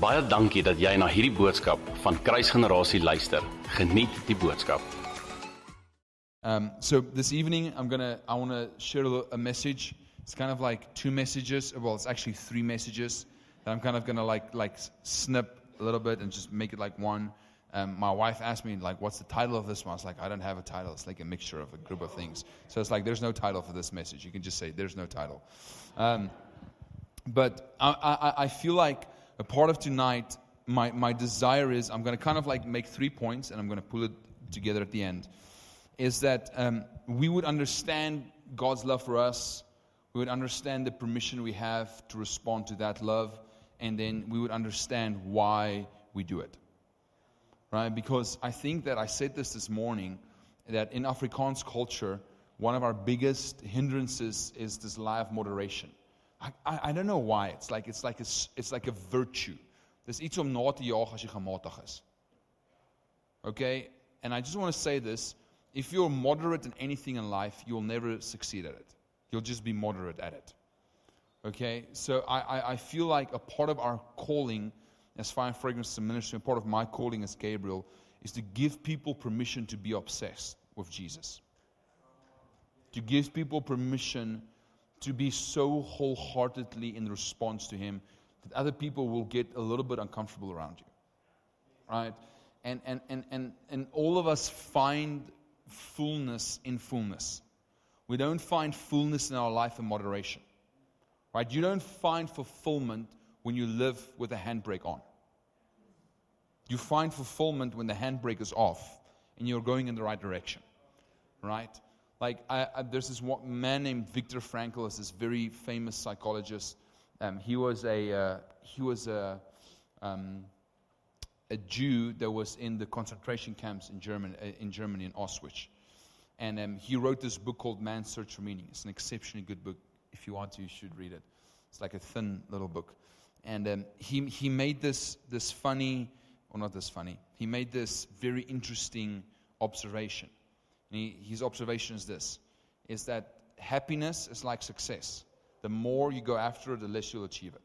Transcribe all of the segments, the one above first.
Baie dankie dat jy na hierdie boodskap van Kruisgenerasie luister. Geniet die boodskap. Um, so this evening, I'm gonna I want to share a, message. It's kind of like two messages. Well, it's actually three messages that I'm kind of gonna like like snip a little bit and just make it like one. Um, my wife asked me like, "What's the title of this one?" I was like, "I don't have a title. It's like a mixture of a group of things." So it's like, "There's no title for this message. You can just say there's no title." Um, but I, I, I feel like a part of tonight, my, my desire is I'm going to kind of like make three points and I'm going to pull it together at the end. Is that um, we would understand God's love for us, we would understand the permission we have to respond to that love, and then we would understand why we do it. Right? Because I think that I said this this morning that in Afrikaans culture, one of our biggest hindrances is this lie of moderation. I, I, I don't know why. It's like, it's, like a, it's like a virtue. Dis iets om na te jaag as jy gematig is. Okay? And I just want to say this. If you're moderate in anything in life, you'll never succeed at it. You'll just be moderate at it. Okay? So I, I, I feel like a part of our calling as Fire and Fragrance Ministry, and part of my calling as Gabriel, is to give people permission to be obsessed with Jesus. To give people permission to be so wholeheartedly in response to Him that other people will get a little bit uncomfortable around you. Right? And, and, and, and, and all of us find fullness in fullness. We don't find fullness in our life in moderation. Right? You don't find fulfillment when you live with a handbrake on. You find fulfillment when the handbrake is off and you're going in the right direction. Right? Like, I, I, there's this one man named Viktor Frankl, is this very famous psychologist. Um, he was a, uh, he was a, um, a Jew that was in the concentration camps in Germany, uh, in Germany, in Auschwitz. And um, he wrote this book called Man's Search for Meaning. It's an exceptionally good book. If you want to, you should read it. It's like a thin little book. And um, he, he made this, this funny, or not this funny, he made this very interesting observation. And he, his observation is this is that happiness is like success. The more you go after it, the less you'll achieve it.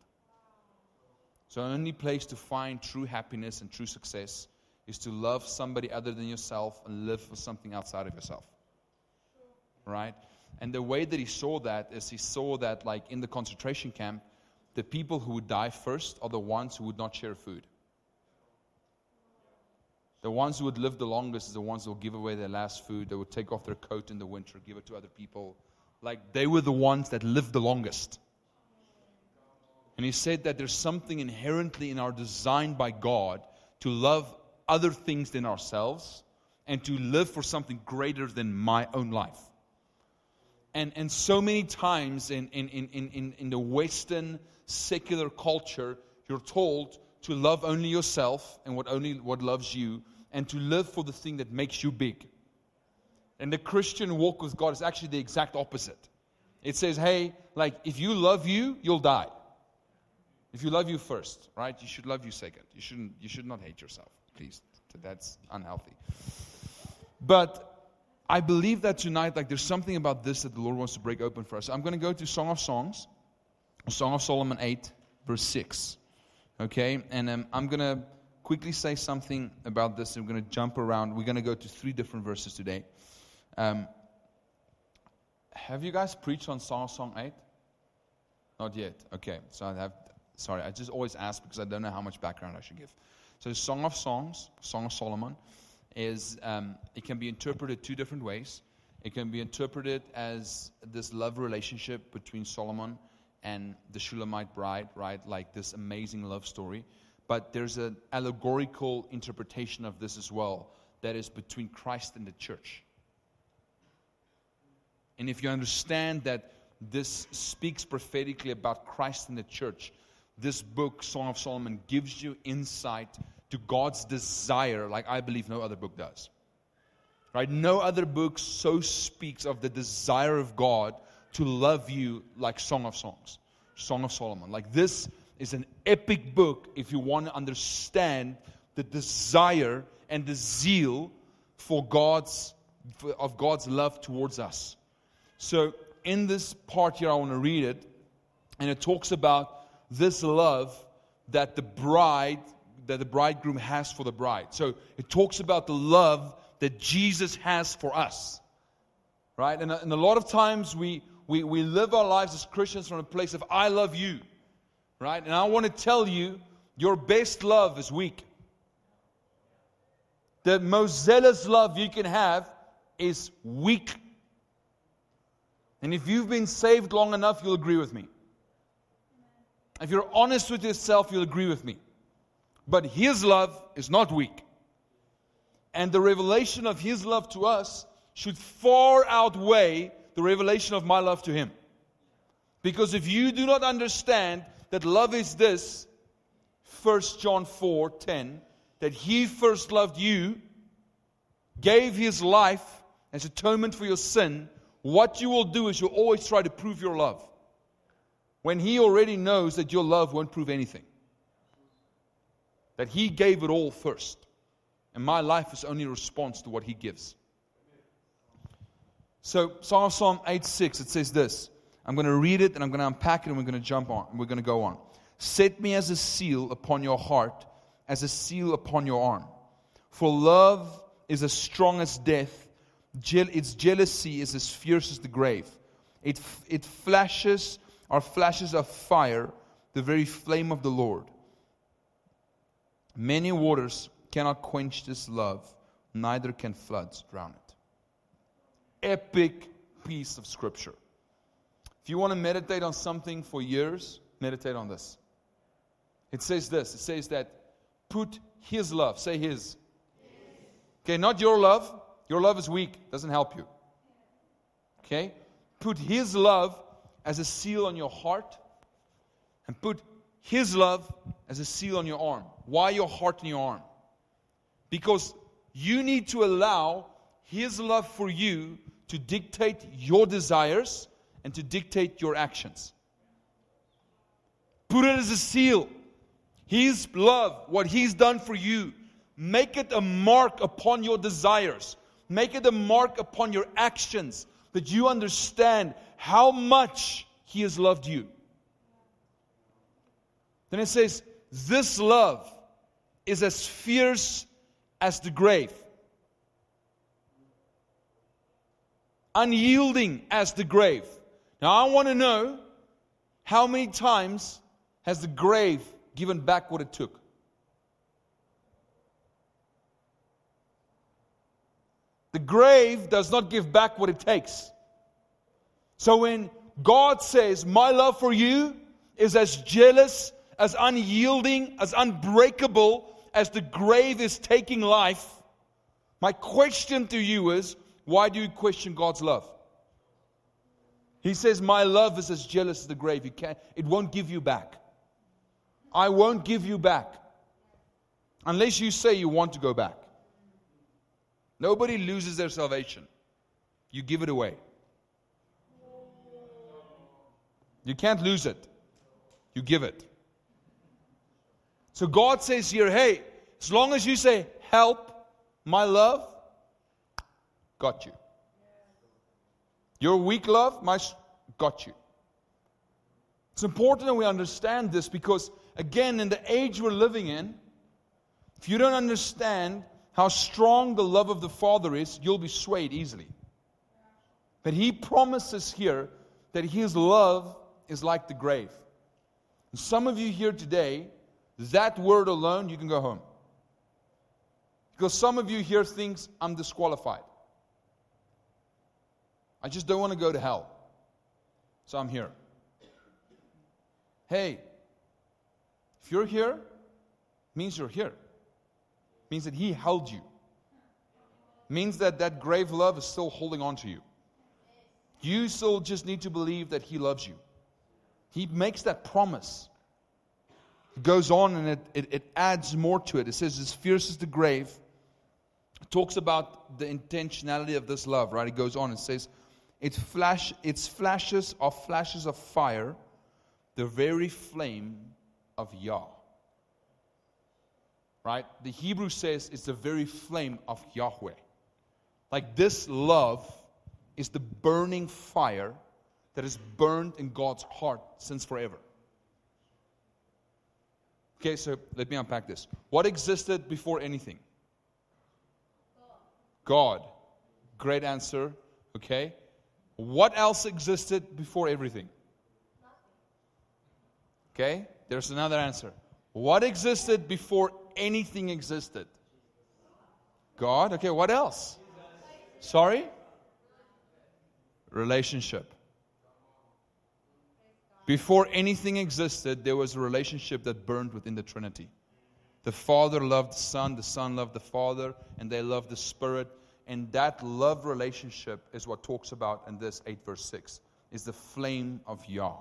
So, the only place to find true happiness and true success is to love somebody other than yourself and live for something outside of yourself. Right? And the way that he saw that is he saw that, like in the concentration camp, the people who would die first are the ones who would not share food. The ones who would live the longest is the ones who will give away their last food. They would take off their coat in the winter, give it to other people. Like they were the ones that lived the longest. And he said that there's something inherently in our design by God to love other things than ourselves and to live for something greater than my own life. And, and so many times in, in, in, in, in the Western secular culture, you're told to love only yourself and what only what loves you, and to live for the thing that makes you big. And the Christian walk with God is actually the exact opposite. It says, hey, like if you love you, you'll die. If you love you first, right? You should love you second. You shouldn't you should not hate yourself, please. That's unhealthy. But I believe that tonight, like there's something about this that the Lord wants to break open for us. I'm going to go to Song of Songs, Song of Solomon 8, verse 6. Okay? And um, I'm going to quickly say something about this. and we're going to jump around. We're going to go to three different verses today. Um, have you guys preached on Song of Song 8? Not yet. Okay. So I have, sorry, I just always ask because I don't know how much background I should give. So Song of Songs, Song of Solomon, is um, it can be interpreted two different ways. It can be interpreted as this love relationship between Solomon and the Shulamite bride, right? Like this amazing love story. But there's an allegorical interpretation of this as well that is between Christ and the church. And if you understand that this speaks prophetically about Christ and the church, this book, Song of Solomon, gives you insight to God's desire, like I believe no other book does. Right? No other book so speaks of the desire of God to love you like Song of Songs, Song of Solomon. Like this is an epic book if you want to understand the desire and the zeal for God's for, of God's love towards us. So in this part here, I want to read it, and it talks about this love that the bride that the bridegroom has for the bride. So it talks about the love that Jesus has for us. Right? And, and a lot of times we, we, we live our lives as Christians from a place of I love you. Right? And I want to tell you, your best love is weak. The most zealous love you can have is weak. And if you've been saved long enough, you'll agree with me. If you're honest with yourself, you'll agree with me. But His love is not weak. And the revelation of His love to us should far outweigh the revelation of my love to Him. Because if you do not understand that love is this, 1 John 4 10, that He first loved you, gave His life as atonement for your sin, what you will do is you'll always try to prove your love when He already knows that your love won't prove anything. That He gave it all first. And my life is only a response to what He gives. So, Psalm, Psalm 8 6, it says this. I'm going to read it and I'm going to unpack it and we're going to jump on. We're going to go on. Set me as a seal upon your heart, as a seal upon your arm. For love is as strong as death, its jealousy is as fierce as the grave. It, it flashes are flashes of fire, the very flame of the Lord. Many waters cannot quench this love, neither can floods drown it. Epic piece of scripture. If you want to meditate on something for years, meditate on this. It says this it says that put his love, say his. Okay, not your love. Your love is weak, doesn't help you. Okay? Put his love as a seal on your heart and put His love as a seal on your arm. Why your heart and your arm? Because you need to allow His love for you to dictate your desires and to dictate your actions. Put it as a seal. His love, what He's done for you, make it a mark upon your desires. Make it a mark upon your actions that you understand how much He has loved you. Then it says, This love is as fierce as the grave, unyielding as the grave. Now, I want to know how many times has the grave given back what it took? The grave does not give back what it takes. So when God says, My love for you is as jealous, as unyielding, as unbreakable as the grave is taking life, my question to you is, why do you question God's love? He says, My love is as jealous as the grave. Can't, it won't give you back. I won't give you back. Unless you say you want to go back. Nobody loses their salvation. You give it away. You can't lose it. You give it. So God says here, hey, as long as you say, help, my love, got you. Your weak love, my got you. It's important that we understand this because, again, in the age we're living in, if you don't understand how strong the love of the Father is, you'll be swayed easily. But He promises here that His love is like the grave. And some of you here today, that word alone, you can go home. Because some of you here thinks I'm disqualified. I just don't want to go to hell. So I'm here. Hey, if you're here, means you're here. Means that he held you. Means that that grave love is still holding on to you. You still just need to believe that he loves you. He makes that promise. It goes on and it, it, it adds more to it. It says, as fierce as the grave. It talks about the intentionality of this love, right? It goes on and says, it flash, its flashes are flashes of fire, the very flame of Yah. Right? The Hebrew says it's the very flame of Yahweh. Like this love is the burning fire that is burned in God's heart since forever. Okay, so let me unpack this. What existed before anything? God. Great answer. Okay. What else existed before everything? Okay, there's another answer. What existed before anything existed? God. Okay, what else? Sorry? Relationship. Before anything existed, there was a relationship that burned within the Trinity. The Father loved the Son, the Son loved the Father, and they loved the Spirit. And that love relationship is what talks about in this 8 verse 6 is the flame of Yah.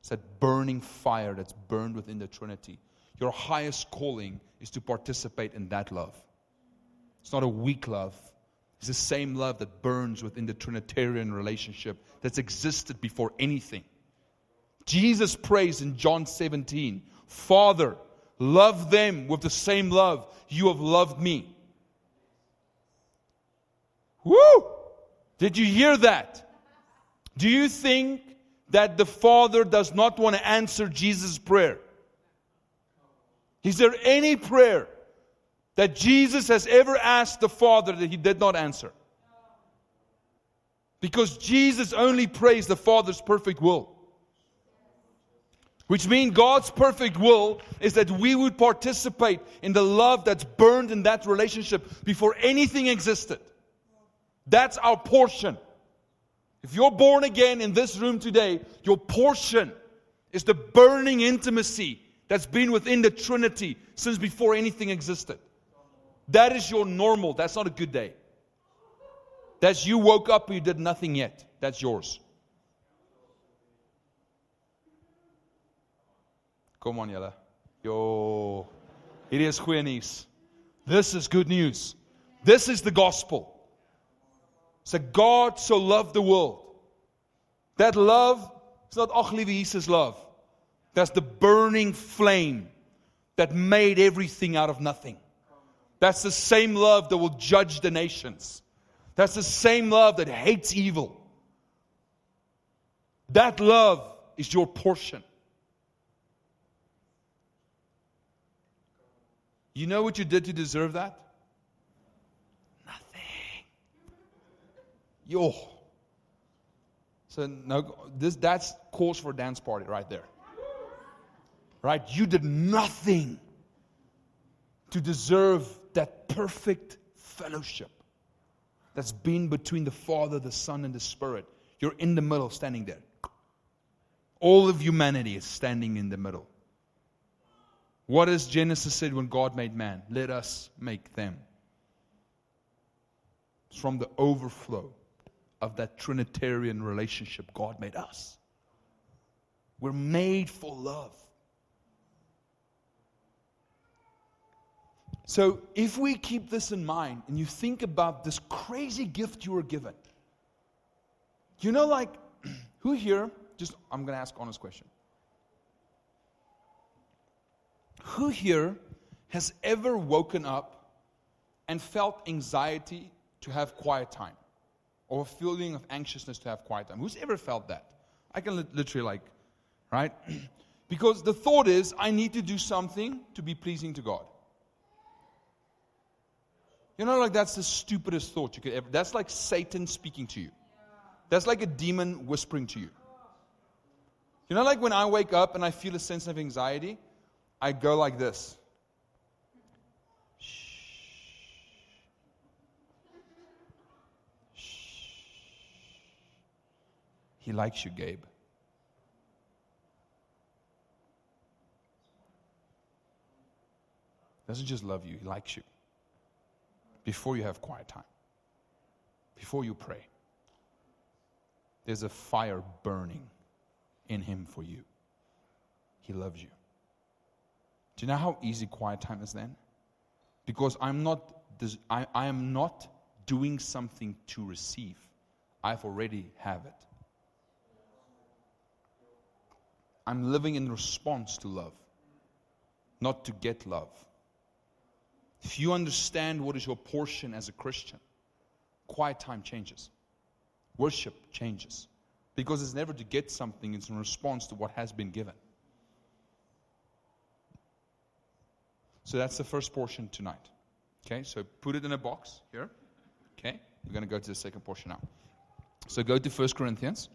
It's that burning fire that's burned within the Trinity. Your highest calling is to participate in that love. It's not a weak love. It's the same love that burns within the Trinitarian relationship that's existed before anything. Jesus prays in John 17, Father, love them with the same love you have loved me. Woo! Did you hear that? Do you think that the Father does not want to answer Jesus' prayer? Is there any prayer that Jesus has ever asked the Father that he did not answer? Because Jesus only prays the Father's perfect will. Which means God's perfect will is that we would participate in the love that's burned in that relationship before anything existed. That's our portion. If you're born again in this room today, your portion is the burning intimacy that's been within the Trinity since before anything existed. That is your normal. That's not a good day. That's you woke up you did nothing yet. That's yours. Come on, Yella. Yo. It is goeie news. This is good news. This is the gospel. So God so loved the world. That love is not liewe Jesus love. That's the burning flame that made everything out of nothing. That's the same love that will judge the nations. That's the same love that hates evil. That love is your portion. You know what you did to deserve that? Yo. So no, this that's cause for a dance party right there. Right? You did nothing to deserve that perfect fellowship that's been between the Father, the Son, and the Spirit. You're in the middle, standing there. All of humanity is standing in the middle. What does Genesis said when God made man? Let us make them. It's from the overflow of that Trinitarian relationship God made us. We're made for love. So, if we keep this in mind and you think about this crazy gift you were given, you know, like, who here, just, I'm going to ask honest question. Who here has ever woken up and felt anxiety to have quiet time? Or a feeling of anxiousness to have quiet time. Who's ever felt that? I can literally like, right? because the thought is, I need to do something to be pleasing to God. You know, like that's the stupidest thought you could ever. That's like Satan speaking to you. That's like a demon whispering to you. You know, like when I wake up and I feel a sense of anxiety, I go like this. He likes you, Gabe. Doesn't just love you, he likes you. Before you have quiet time, before you pray, there's a fire burning in him for you. He loves you. Do you know how easy quiet time is then? Because I'm not, I, I am not doing something to receive. I've already have it. I'm living in response to love, not to get love. If you understand what is your portion as a Christian, quiet time changes, worship changes. Because it's never to get something, it's in response to what has been given. So that's the first portion tonight. Okay, so put it in a box here. Okay, we're going to go to the second portion now. So go to 1 Corinthians.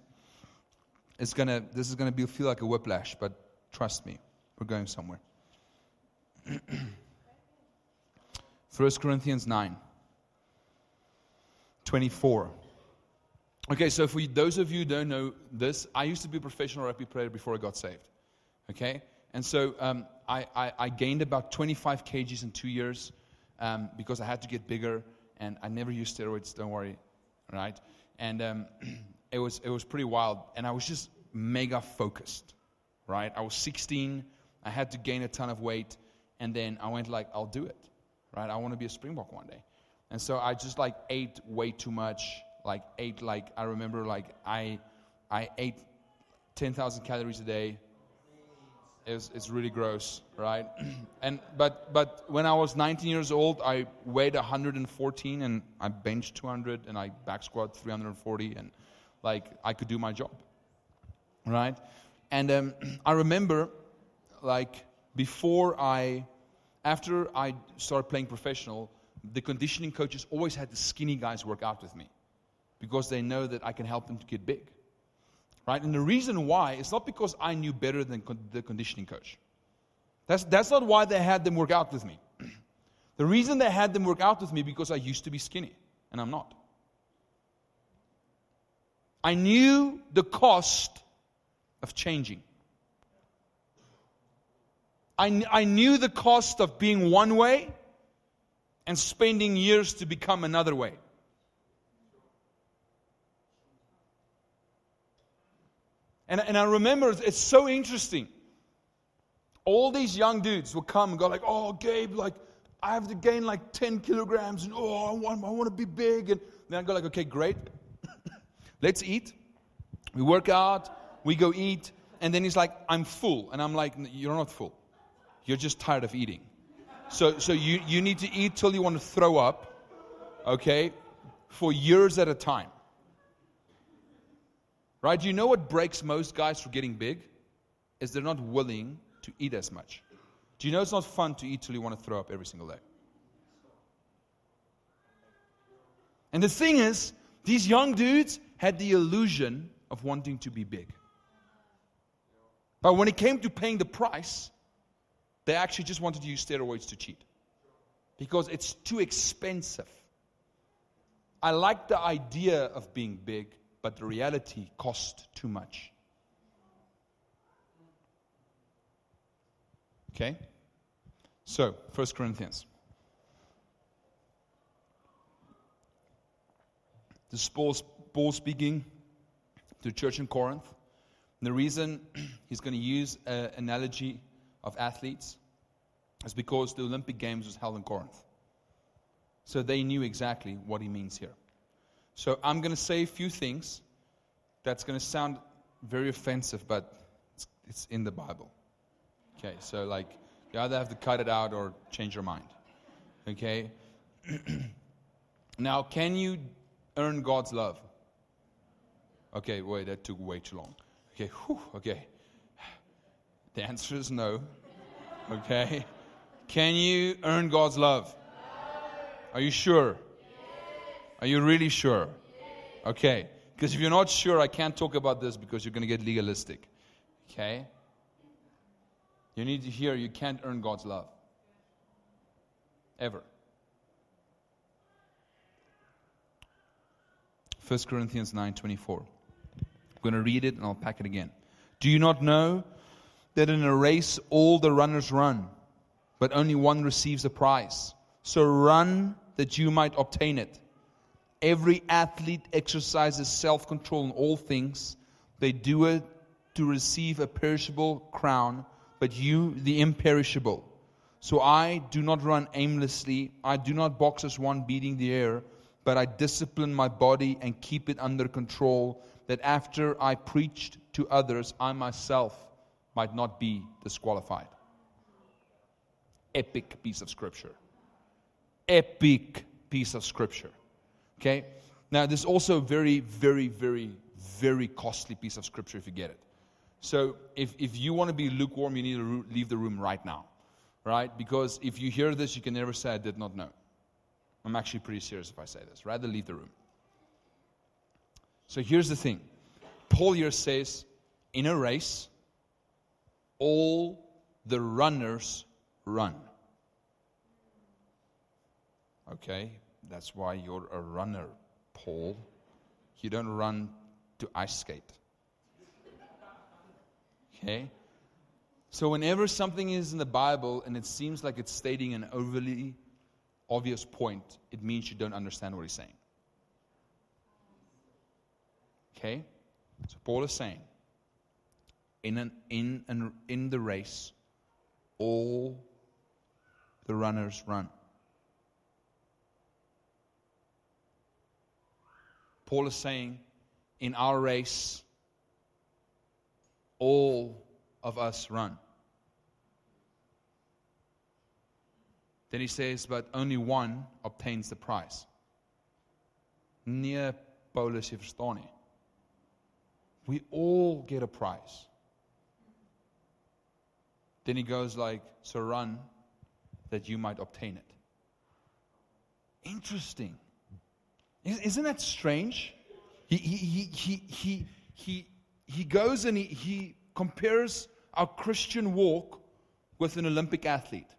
It's gonna, this is going to feel like a whiplash, but trust me, we're going somewhere. 1 Corinthians 9, 24. Okay, so for those of you who don't know this, I used to be a professional rugby player before I got saved. Okay? And so um, I, I, I, gained about 25 kgs in two years um, because I had to get bigger, and I never used steroids, don't worry. Right? And um, it, was, it was pretty wild. And I was just mega focused. Right? I was 16. I had to gain a ton of weight. And then I went like, I'll do it. Right? I want to be a Springbok one day. And so I just like ate way too much like ate like I remember like I I ate 10,000 calories a day. It's, it's really gross, right? and but but when I was 19 years old, I weighed 114 and I benched 200 and I back squat 340 and like I could do my job, right? And um, I remember like before I after I started playing professional, the conditioning coaches always had the skinny guys work out with me because they know that I can help them to get big. Right? And the reason why is not because I knew better than con- the conditioning coach. That's, that's not why they had them work out with me. the reason they had them work out with me because I used to be skinny, and I'm not. I knew the cost of changing. I, I knew the cost of being one way and spending years to become another way. And, and I remember it's so interesting. All these young dudes will come and go like, oh, Gabe, like, I have to gain like 10 kilograms and oh, I want, I want to be big. And then I go like, okay, great. Let's eat. We work out. We go eat. And then he's like, I'm full. And I'm like, you're not full. You're just tired of eating. So, so you, you need to eat till you want to throw up, okay, for years at a time. Right? Do you know what breaks most guys from getting big? Is they're not willing to eat as much. Do you know it's not fun to eat till you want to throw up every single day? And the thing is, these young dudes had the illusion of wanting to be big. But when it came to paying the price, they actually just wanted to use steroids to cheat because it's too expensive. I like the idea of being big, but the reality cost too much. Okay? So, 1 Corinthians. This is Paul, speaking to the church in Corinth. And the reason he's going to use an analogy of athletes is because the Olympic Games was held in Corinth. So they knew exactly what he means here. So I'm going to say a few things that's going to sound very offensive, but it's, it's in the Bible. Okay, so like you either have to cut it out or change your mind. Okay? now, can you earn God's love? Okay, wait, that took way too long. Okay, whew, okay. The answer is no. Okay? Can you earn God's love? Are you sure? Are you really sure? Okay. Because if you're not sure, I can't talk about this because you're going to get legalistic. Okay? You need to hear you can't earn God's love. Ever. 1 Corinthians 9:24. Going to read it and I'll pack it again. Do you not know that in a race all the runners run, but only one receives a prize? So run that you might obtain it. Every athlete exercises self control in all things. They do it to receive a perishable crown, but you the imperishable. So I do not run aimlessly. I do not box as one beating the air, but I discipline my body and keep it under control, that after I preached to others, I myself might not be disqualified. Epic piece of scripture. Epic piece of scripture. Okay? Now, this is also a very, very, very, very costly piece of scripture if you get it. So, if, if you want to be lukewarm, you need to leave the room right now. right? Because if you hear this, you can never say, I did not know. I'm actually pretty serious if I say this. Rather leave the room. So here's the thing Paul here says, in a race, all the runners run. Okay, that's why you're a runner, Paul. You don't run to ice skate. Okay? So, whenever something is in the Bible and it seems like it's stating an overly obvious point, it means you don't understand what he's saying. Okay? So, Paul is saying, in, an, in, an, in the race, all the runners run. Paul is saying, in our race, all of us run. Then he says, but only one obtains the prize. Nee, Paulus. We all get a prize. Then he goes like, so run that you might obtain it. Interesting. Isn't that strange? He, he, he, he, he, he, goes and he, he compares our Christian walk with an Olympic athlete.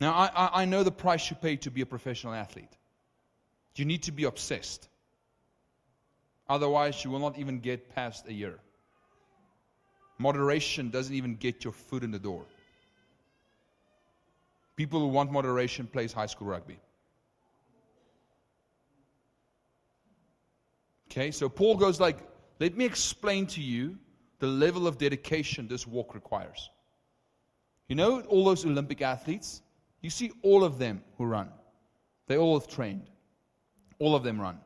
Now, I, I know the price you pay to be a professional athlete. You need to be obsessed. Otherwise, you will not even get past a year. Moderation doesn't even get your foot in the door. People who want moderation plays high school rugby. Okay, so Paul goes like, let me explain to you the level of dedication this walk requires. You know all those Olympic athletes? You see all of them who run. They all have trained. All of them run.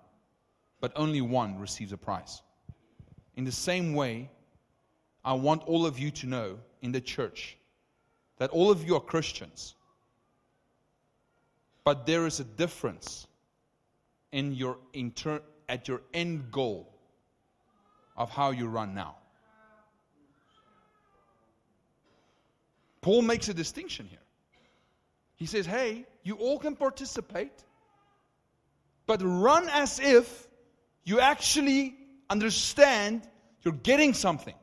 But only one receives a prize. In the same way, I want all of you to know in the church that all of you are Christians. But there is a difference in your inter- at your end goal of how you run now. Paul makes a distinction here. He says, hey, you all can participate, but run as if you actually understand you're getting something.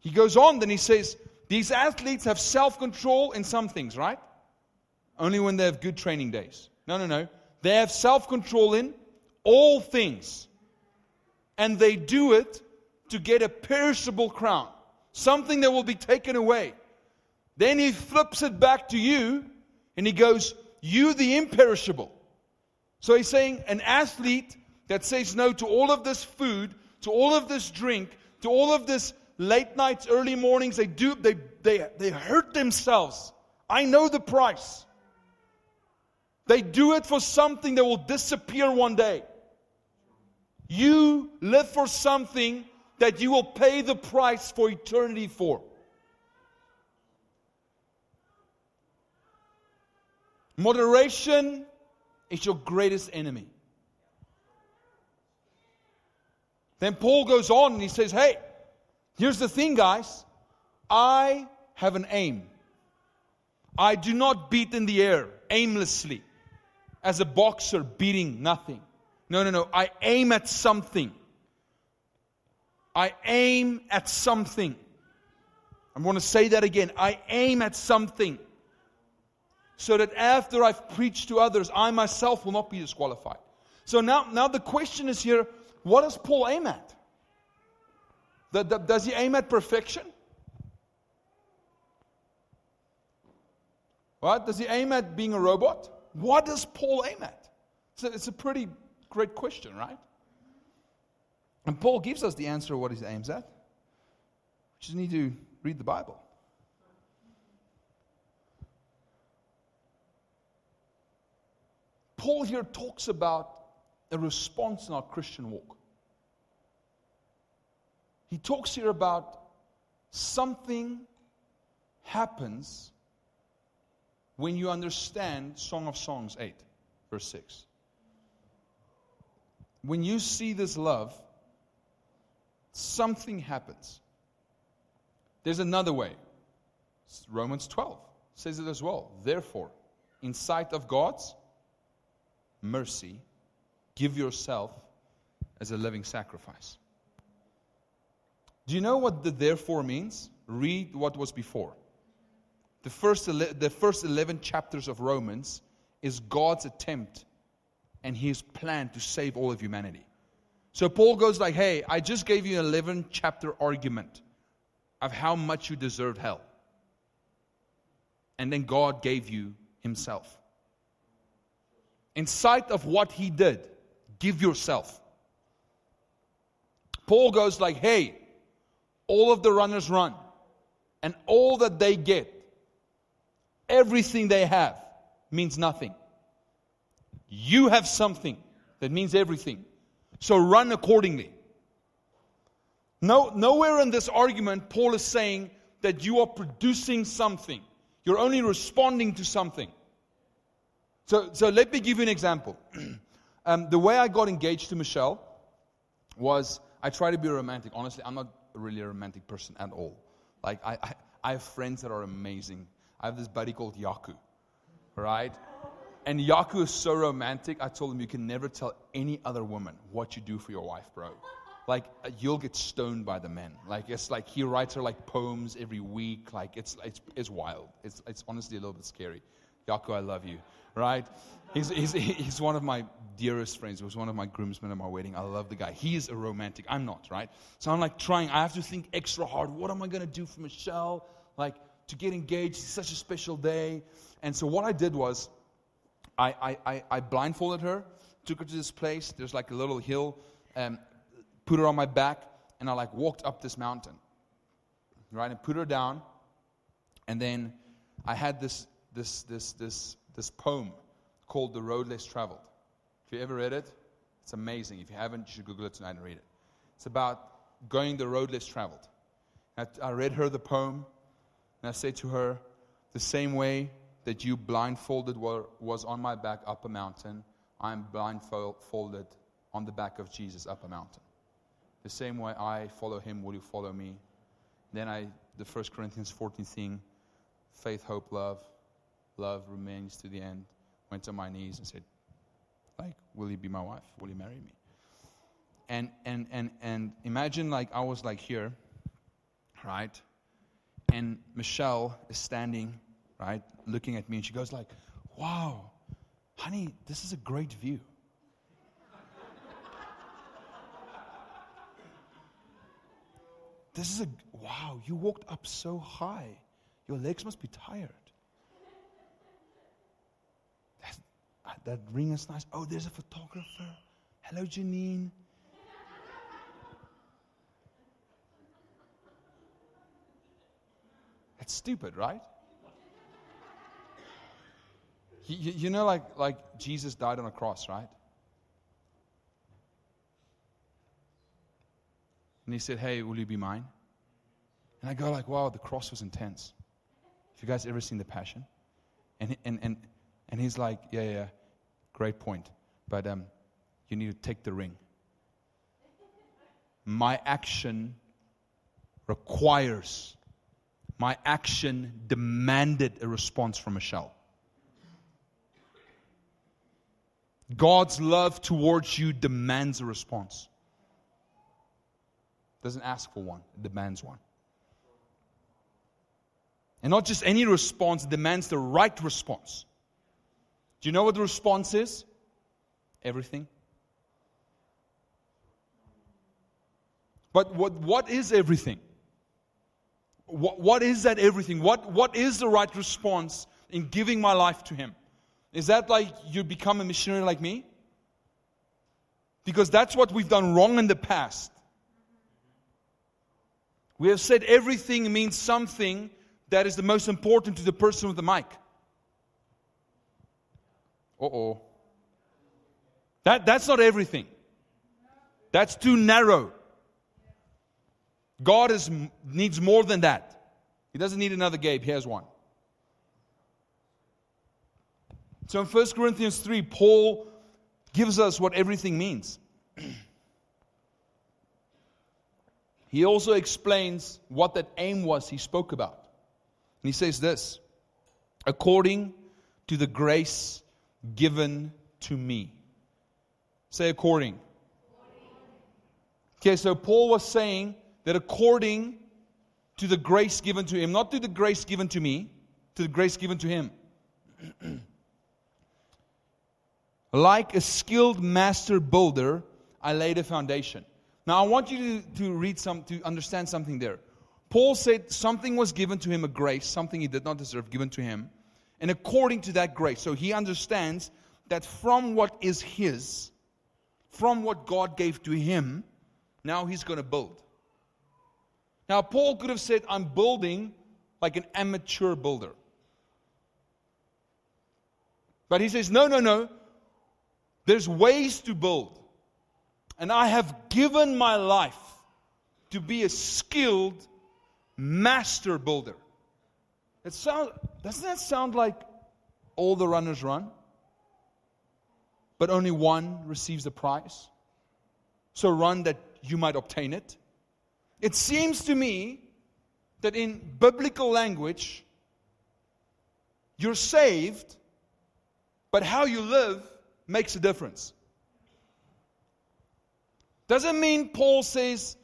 He goes on, then he says, these athletes have self control in some things, right? Only when they have good training days. No, no, no. They have self control in all things. And they do it to get a perishable crown, something that will be taken away. Then he flips it back to you and he goes, You, the imperishable. So he's saying an athlete that says no to all of this food, to all of this drink, to all of this late nights, early mornings, they do, they, they, they hurt themselves. I know the price. They do it for something that will disappear one day. You live for something that you will pay the price for eternity for. Moderation is your greatest enemy. Then Paul goes on and he says, Hey, here's the thing, guys. I have an aim. I do not beat in the air aimlessly as a boxer beating nothing. No, no, no. I aim at something. I aim at something. I'm going to say that again. I aim at something. So that after I've preached to others, I myself will not be disqualified. So now, now the question is here what does Paul aim at? Does he aim at perfection? What? Does he aim at being a robot? What does Paul aim at? So it's a pretty great question, right? And Paul gives us the answer of what he aims at. We just need to read the Bible. Paul here talks about a response in our Christian walk. He talks here about something happens when you understand Song of Songs 8, verse 6 when you see this love, something happens. There's another way. Romans 12 says it as well. Therefore, in sight of God's mercy, give yourself as a living sacrifice. Do you know what the therefore means? Read what was before. The first, the first 11 chapters of Romans is God's attempt and his plan to save all of humanity. So Paul goes like, "Hey, I just gave you an 11 chapter argument of how much you deserve hell." And then God gave you himself. In sight of what he did, give yourself. Paul goes like, "Hey, all of the runners run and all that they get, everything they have means nothing. You have something that means everything. So run accordingly. No, nowhere in this argument, Paul is saying that you are producing something. You're only responding to something. So, so let me give you an example. um, the way I got engaged to Michelle was I try to be romantic. Honestly, I'm not really a romantic person at all. Like, I, I, I have friends that are amazing. I have this buddy called Yaku, right? And Yaku is so romantic. I told him you can never tell any other woman what you do for your wife, bro. Like you'll get stoned by the men. Like it's like he writes her like poems every week. Like it's it's it's wild. It's it's honestly a little bit scary. Yaku, I love you, right? He's, he's, he's one of my dearest friends. He was one of my groomsmen at my wedding. I love the guy. He's a romantic. I'm not, right? So I'm like trying. I have to think extra hard. What am I going to do for Michelle? Like to get engaged. It's such a special day. And so what I did was I, I, I, I blindfolded her, took her to this place. There's like a little hill, um, put her on my back, and I like walked up this mountain, right? And put her down. And then I had this, this, this, this, this poem called The Road Less Traveled. If you ever read it, it's amazing. If you haven't, you should Google it tonight and read it. It's about going the road less traveled. I, read her the poem, and I said to her, The same way that you blindfolded was on my back up a mountain, I am blindfolded on the back of Jesus up a mountain. The same way I follow him, will you follow me? Then I, the 1 Corinthians 14 thing, faith, hope, love, love remains to the end went on my knees and said, like, will you be my wife? Will you marry me? And, and, and, and imagine like I was like here, right? And Michelle is standing, right, looking at me and she goes like, wow, honey, this is a great view. this is a, wow, you walked up so high. Your legs must be tired. That ring is nice. Oh, there's a photographer. Hello, Janine. That's stupid, right? You, you know, like, like Jesus died on a cross, right? And he said, Hey, will you be mine? And I go like, wow, the cross was intense. Have you guys ever seen The Passion? And, and, and, and he's like, yeah, yeah. Great point. But um, you need to take the ring. My action requires, my action demanded a response from Michelle. God's love towards you demands a response. Doesn't ask for one, it demands one. And not just any response, demands the right response. Do you know what the response is? Everything. But what, what is everything? What, what is that everything? What, what is the right response in giving my life to Him? Is that like you become a missionary like me? Because that's what we've done wrong in the past. We have said everything means something that is the most important to the person with the mic. Oh. That, that's not everything. That's too narrow. God is, needs more than that. He doesn't need another Gabe. He has one. So in 1 Corinthians 3, Paul gives us what everything means. he also explains what that aim was he spoke about. And he says this according to the grace given to me. Say according. Okay, so Paul was saying that according to the grace given to him, not to the grace given to me, to the grace given to him. like a skilled master builder, I laid a foundation. Now I want you to, to read some to understand something there. Paul said something was given to him, a grace, something he did not deserve, given to him. And according to that grace, so he understands that from what is his, from what God gave to him, now he's going to build. Now, Paul could have said, I'm building like an amateur builder. But he says, no, no, no. There's ways to build. And I have given my life to be a skilled master builder. It sound, doesn't that sound like all the runners run? But only one receives the prize. So run that you might obtain it. It seems to me that in biblical language, you're saved, but how you live makes a difference. Doesn't mean Paul says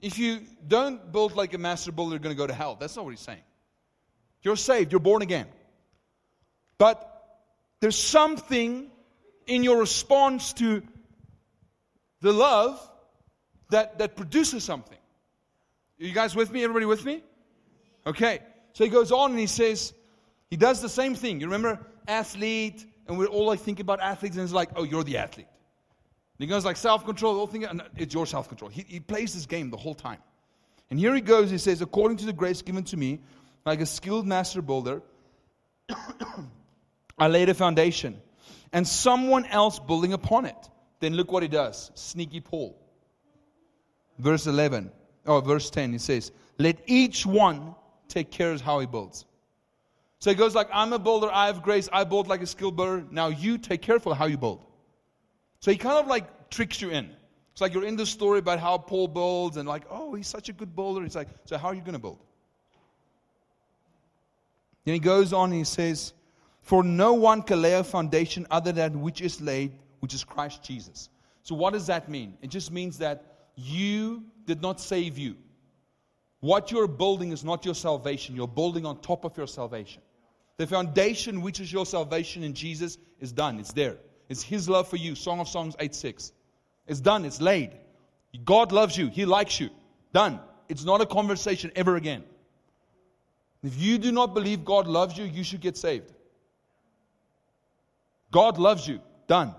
if you don't build like a master builder, you're going to go to hell. That's not what he's saying. You're saved, you're born again. But there's something in your response to the love that, that produces something. You guys with me? Everybody with me? Okay. So he goes on and he says, he does the same thing. You remember athlete, and we're all like thinking about athletes, and it's like, oh, you're the athlete. And he goes like self control, the whole thing, it's your self control. He, he plays this game the whole time. And here he goes, he says, according to the grace given to me, like a skilled master builder, I laid a foundation, and someone else building upon it. Then look what he does. Sneaky Paul. Verse 11, or verse 10, he says, Let each one take care of how he builds. So he goes like, I'm a builder, I have grace, I build like a skilled builder. Now you take careful how you build. So he kind of like tricks you in. It's like you're in the story about how Paul builds and like, oh, he's such a good builder. He's like, so how are you going to build? Then he goes on and he says, For no one can lay a foundation other than which is laid, which is Christ Jesus. So what does that mean? It just means that you did not save you. What you're building is not your salvation. You're building on top of your salvation. The foundation, which is your salvation in Jesus, is done. It's there. It's His love for you. Song of Songs 8 6. It's done. It's laid. God loves you. He likes you. Done. It's not a conversation ever again. If you do not believe God loves you, you should get saved. God loves you. Done.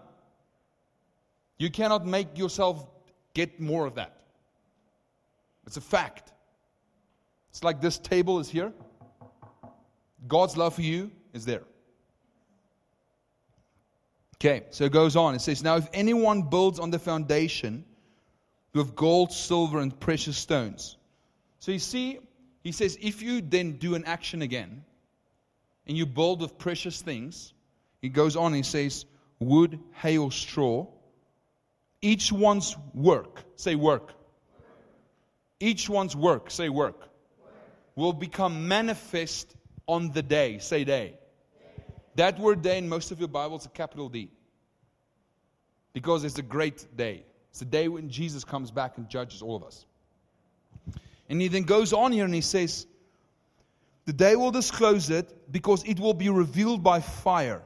You cannot make yourself get more of that. It's a fact. It's like this table is here. God's love for you is there. Okay, so it goes on. It says, Now, if anyone builds on the foundation with gold, silver, and precious stones. So you see, he says, if you then do an action again and you build with precious things, he goes on, he says, wood, hay, or straw, each one's work, say work. Each one's work, say work, will become manifest on the day, say day. That word day in most of your Bibles is a capital D. Because it's a great day. It's the day when Jesus comes back and judges all of us. And he then goes on here and he says, The day will disclose it because it will be revealed by fire.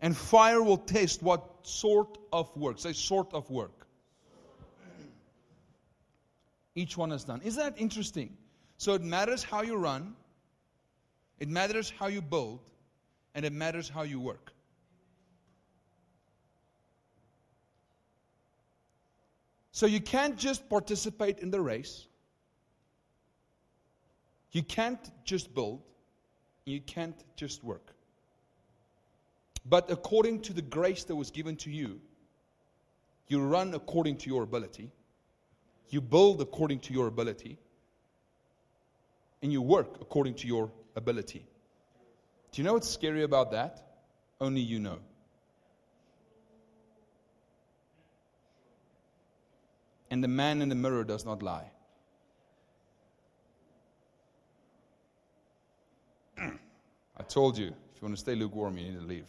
And fire will test what sort of work. Say, sort of work. Each one has done. Isn't that interesting? So it matters how you run, it matters how you build, and it matters how you work. So you can't just participate in the race. You can't just build. You can't just work. But according to the grace that was given to you, you run according to your ability, you build according to your ability, and you work according to your ability. Do you know what's scary about that? Only you know. And the man in the mirror does not lie. I told you, if you want to stay lukewarm, you need to leave.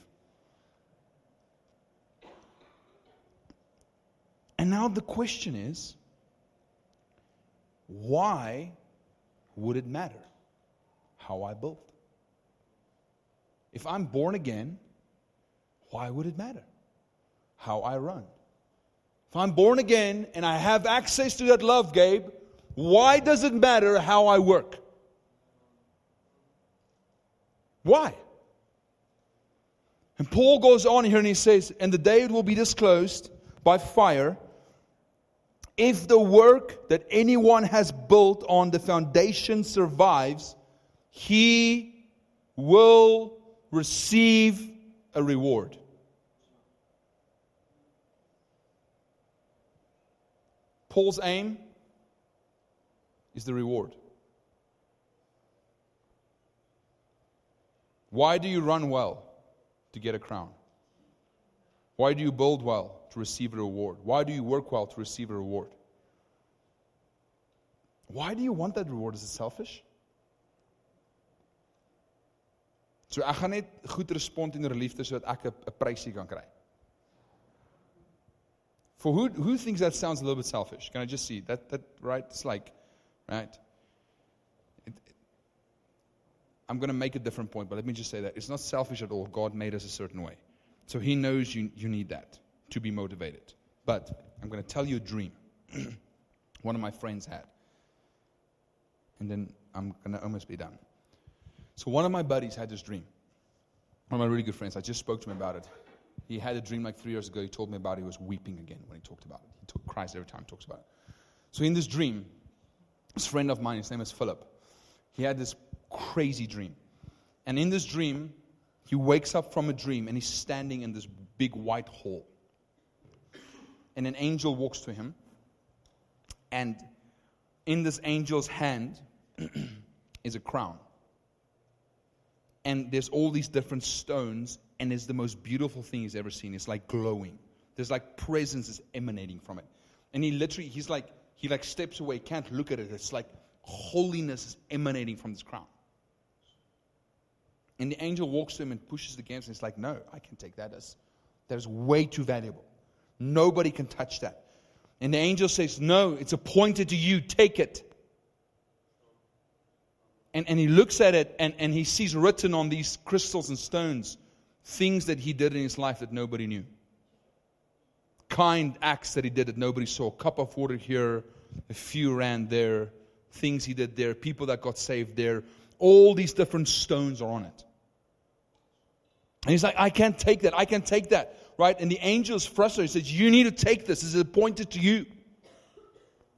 And now the question is why would it matter how I build? If I'm born again, why would it matter how I run? If I'm born again and I have access to that love, Gabe, why does it matter how I work? Why? And Paul goes on here and he says, And the day it will be disclosed by fire if the work that anyone has built on the foundation survives, he will receive a reward. Paul's aim is the reward. Why do you run well? To get a crown. Why do you build well? To receive a reward. Why do you work well? To receive a reward. Why do you want that reward? Is it selfish? So ek gaan net goed respond in liefde sodat ek 'n prysie kan kry. For who who thinks that sounds a little bit selfish? Can I just see that that right? It's like, right? It, I'm going to make a different point, but let me just say that it's not selfish at all. God made us a certain way, so He knows you you need that to be motivated. But I'm going to tell you a dream one of my friends had, and then I'm going to almost be done. So one of my buddies had this dream. One of my really good friends. I just spoke to him about it. He had a dream like three years ago. He told me about it. He was weeping again when he talked about it. He took, cries every time he talks about it. So in this dream, this friend of mine, his name is Philip, he had this crazy dream. And in this dream, he wakes up from a dream and he's standing in this big white hall. And an angel walks to him. And in this angel's hand is a crown and there's all these different stones, and it's the most beautiful thing he's ever seen. It's like glowing. There's like presence is emanating from it. And he literally, he's like, he like steps away, can't look at it. It's like holiness is emanating from this crown. And the angel walks to him and pushes it against him. It's like, no, I can take that as that is way too valuable. Nobody can touch that. And the angel says, No, it's appointed to you. Take it. And, and he looks at it and, and he sees written on these crystals and stones things that he did in his life that nobody knew. Kind acts that he did that nobody saw. Cup of water here, a few ran there, things he did there, people that got saved there. All these different stones are on it. And he's like, I can't take that. I can't take that. Right? And the angel is frustrated. He says, You need to take this. This is appointed to you.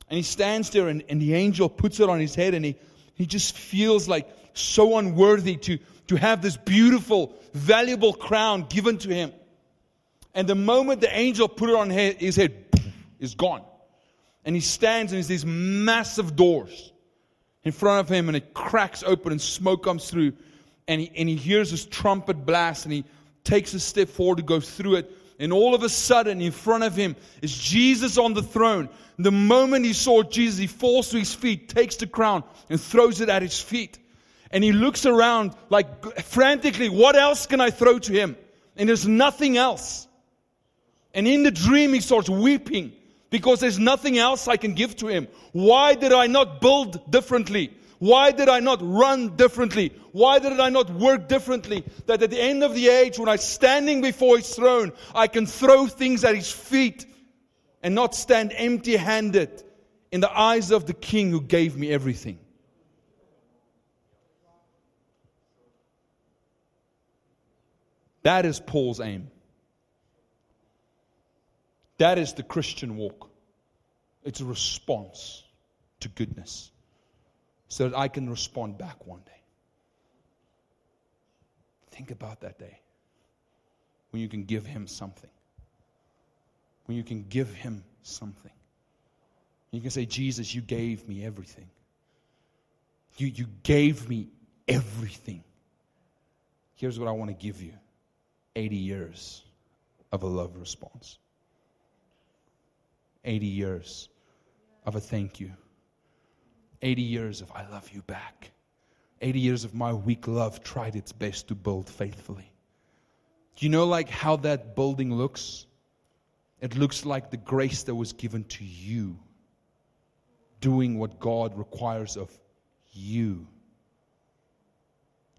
And he stands there, and, and the angel puts it on his head, and he he just feels like so unworthy to, to have this beautiful, valuable crown given to him. And the moment the angel put it on his head, is gone. And he stands and there's these massive doors in front of him, and it cracks open and smoke comes through. And he, and he hears this trumpet blast, and he takes a step forward to go through it. And all of a sudden, in front of him is Jesus on the throne. The moment he saw Jesus, he falls to his feet, takes the crown, and throws it at his feet. And he looks around like frantically, what else can I throw to him? And there's nothing else. And in the dream, he starts weeping because there's nothing else I can give to him. Why did I not build differently? Why did I not run differently? Why did I not work differently? That at the end of the age, when I'm standing before his throne, I can throw things at his feet and not stand empty handed in the eyes of the king who gave me everything. That is Paul's aim. That is the Christian walk. It's a response to goodness so that I can respond back one day. Think about that day when you can give Him something. When you can give Him something. You can say, Jesus, you gave me everything. You, you gave me everything. Here's what I want to give you 80 years of a love response, 80 years of a thank you. 80 years of I love you back. 80 years of my weak love tried its best to build faithfully. Do you know like how that building looks? It looks like the grace that was given to you doing what God requires of you.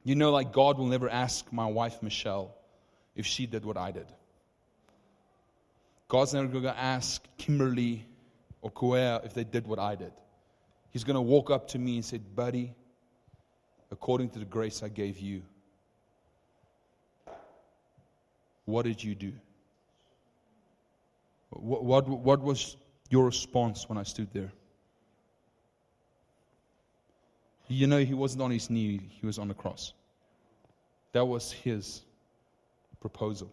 You know, like God will never ask my wife, Michelle, if she did what I did. God's never going to ask Kimberly or Koea if they did what I did. He's going to walk up to me and say, Buddy, according to the grace I gave you, what did you do? What, what, what was your response when I stood there? You know, he wasn't on his knee, he was on the cross. That was his proposal.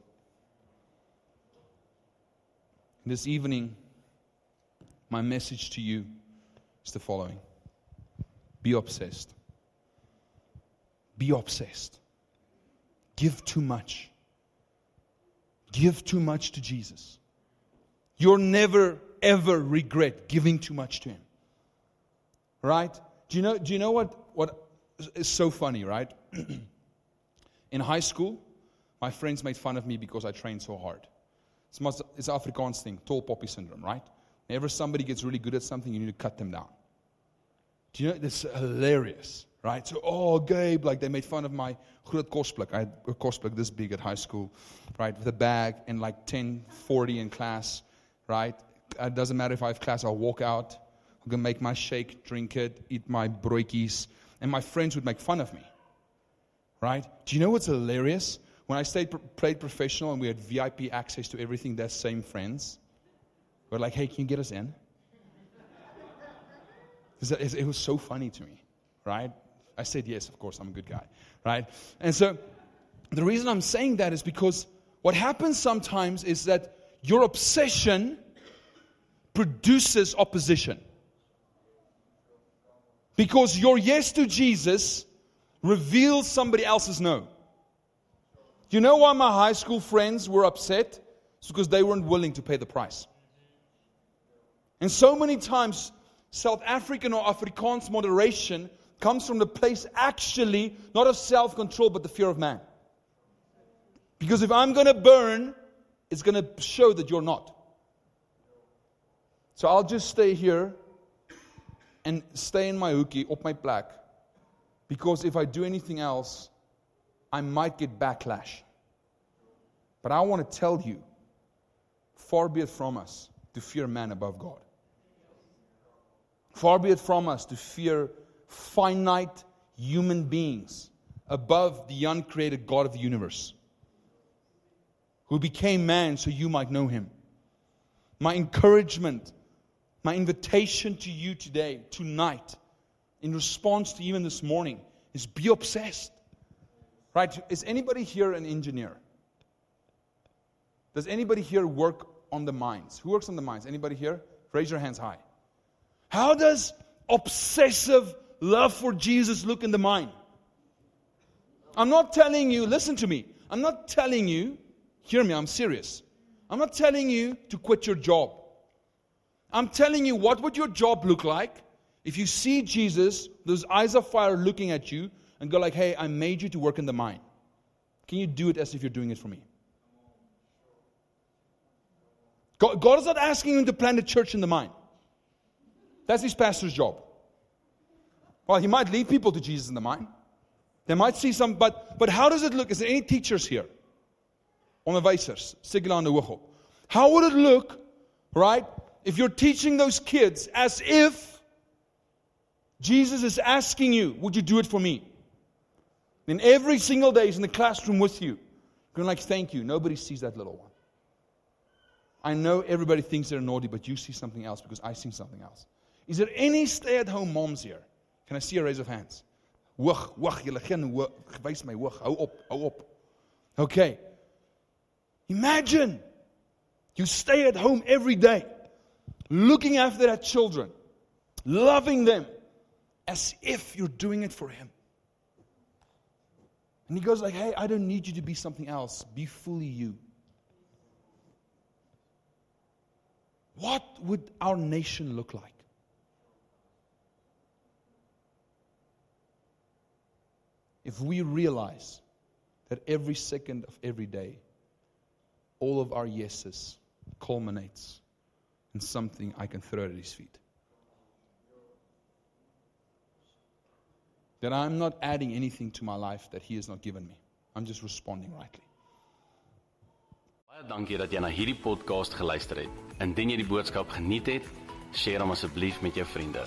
This evening, my message to you is the following Be obsessed. Be obsessed. Give too much. Give too much to Jesus. You'll never, ever regret giving too much to Him. Right? Do you know, do you know what, what is so funny, right? In high school, my friends made fun of me because I trained so hard. It's, it's Afrikaans thing, tall poppy syndrome, right? Whenever somebody gets really good at something, you need to cut them down. Do you know, this is hilarious, right? So, oh, Gabe, like they made fun of my groot kosblik. I had a kosblik this big at high school, right? With a bag and like 10, 40 in class, right? It doesn't matter if I have class, I'll walk out. I'm going to make my shake, drink it, eat my broikies. And my friends would make fun of me, right? Do you know what's hilarious? When I stayed, played professional and we had VIP access to everything, their same friends were like, hey, can you get us in? It was so funny to me, right? I said, yes, of course, I'm a good guy, right? And so the reason I'm saying that is because what happens sometimes is that your obsession produces opposition. Because your yes to Jesus reveals somebody else's no. You know why my high school friends were upset? It's because they weren't willing to pay the price. And so many times, South African or Afrikaans moderation comes from the place actually not of self control, but the fear of man. Because if I'm going to burn, it's going to show that you're not. So I'll just stay here and stay in my hoekie, op my plek. Because if I do anything else, I might get backlash. But I want to tell you, far be it from us to fear man above God. Far be it from us to fear finite human beings above the uncreated God of the universe, who became man so you might know him. My encouragement my invitation to you today, tonight, in response to even this morning, is be obsessed. Right? Is anybody here an engineer? Does anybody here work on the mines? Who works on the mines? Anybody here? Raise your hands high. How does obsessive love for Jesus look in the mine? I'm not telling you, listen to me. I'm not telling you, hear me, I'm serious. I'm not telling you to quit your job. I'm telling you, what would your job look like if you see Jesus, those eyes of fire looking at you, and go like, hey, I made you to work in the mine. Can you do it as if you're doing it for me? God, God is not asking you to plant a church in the mine. That's his pastor's job. Well, he might lead people to Jesus in the mine. They might see some, but, but how does it look? Is there any teachers here? Onderwysers, Sigla and How would it look, right, if you're teaching those kids as if Jesus is asking you, would you do it for me? Then every single day he's in the classroom with you. Going like, thank you. Nobody sees that little one. I know everybody thinks they're naughty, but you see something else because I see something else. Is there any stay-at-home moms here? Can I see a raise of hands? Wag, wag, julle geen wys my hoog. Hou op, hou op. Okay. Imagine you stay at home every day looking after their children, loving them as if you're doing it for Him. And he goes like, "Hey, I don't need you to be something else. Be fully you." What would our nation look like? If we realize that every second of every day, all of our yeses culminates in something I can throw at his feet. That I'm not adding anything to my life that he has not given me. I'm just responding rightly. Baie dankie dat jy na hierdie podcast geluister het. Indien jy die boodskap geniet het, deel hom asseblief met jou vriende.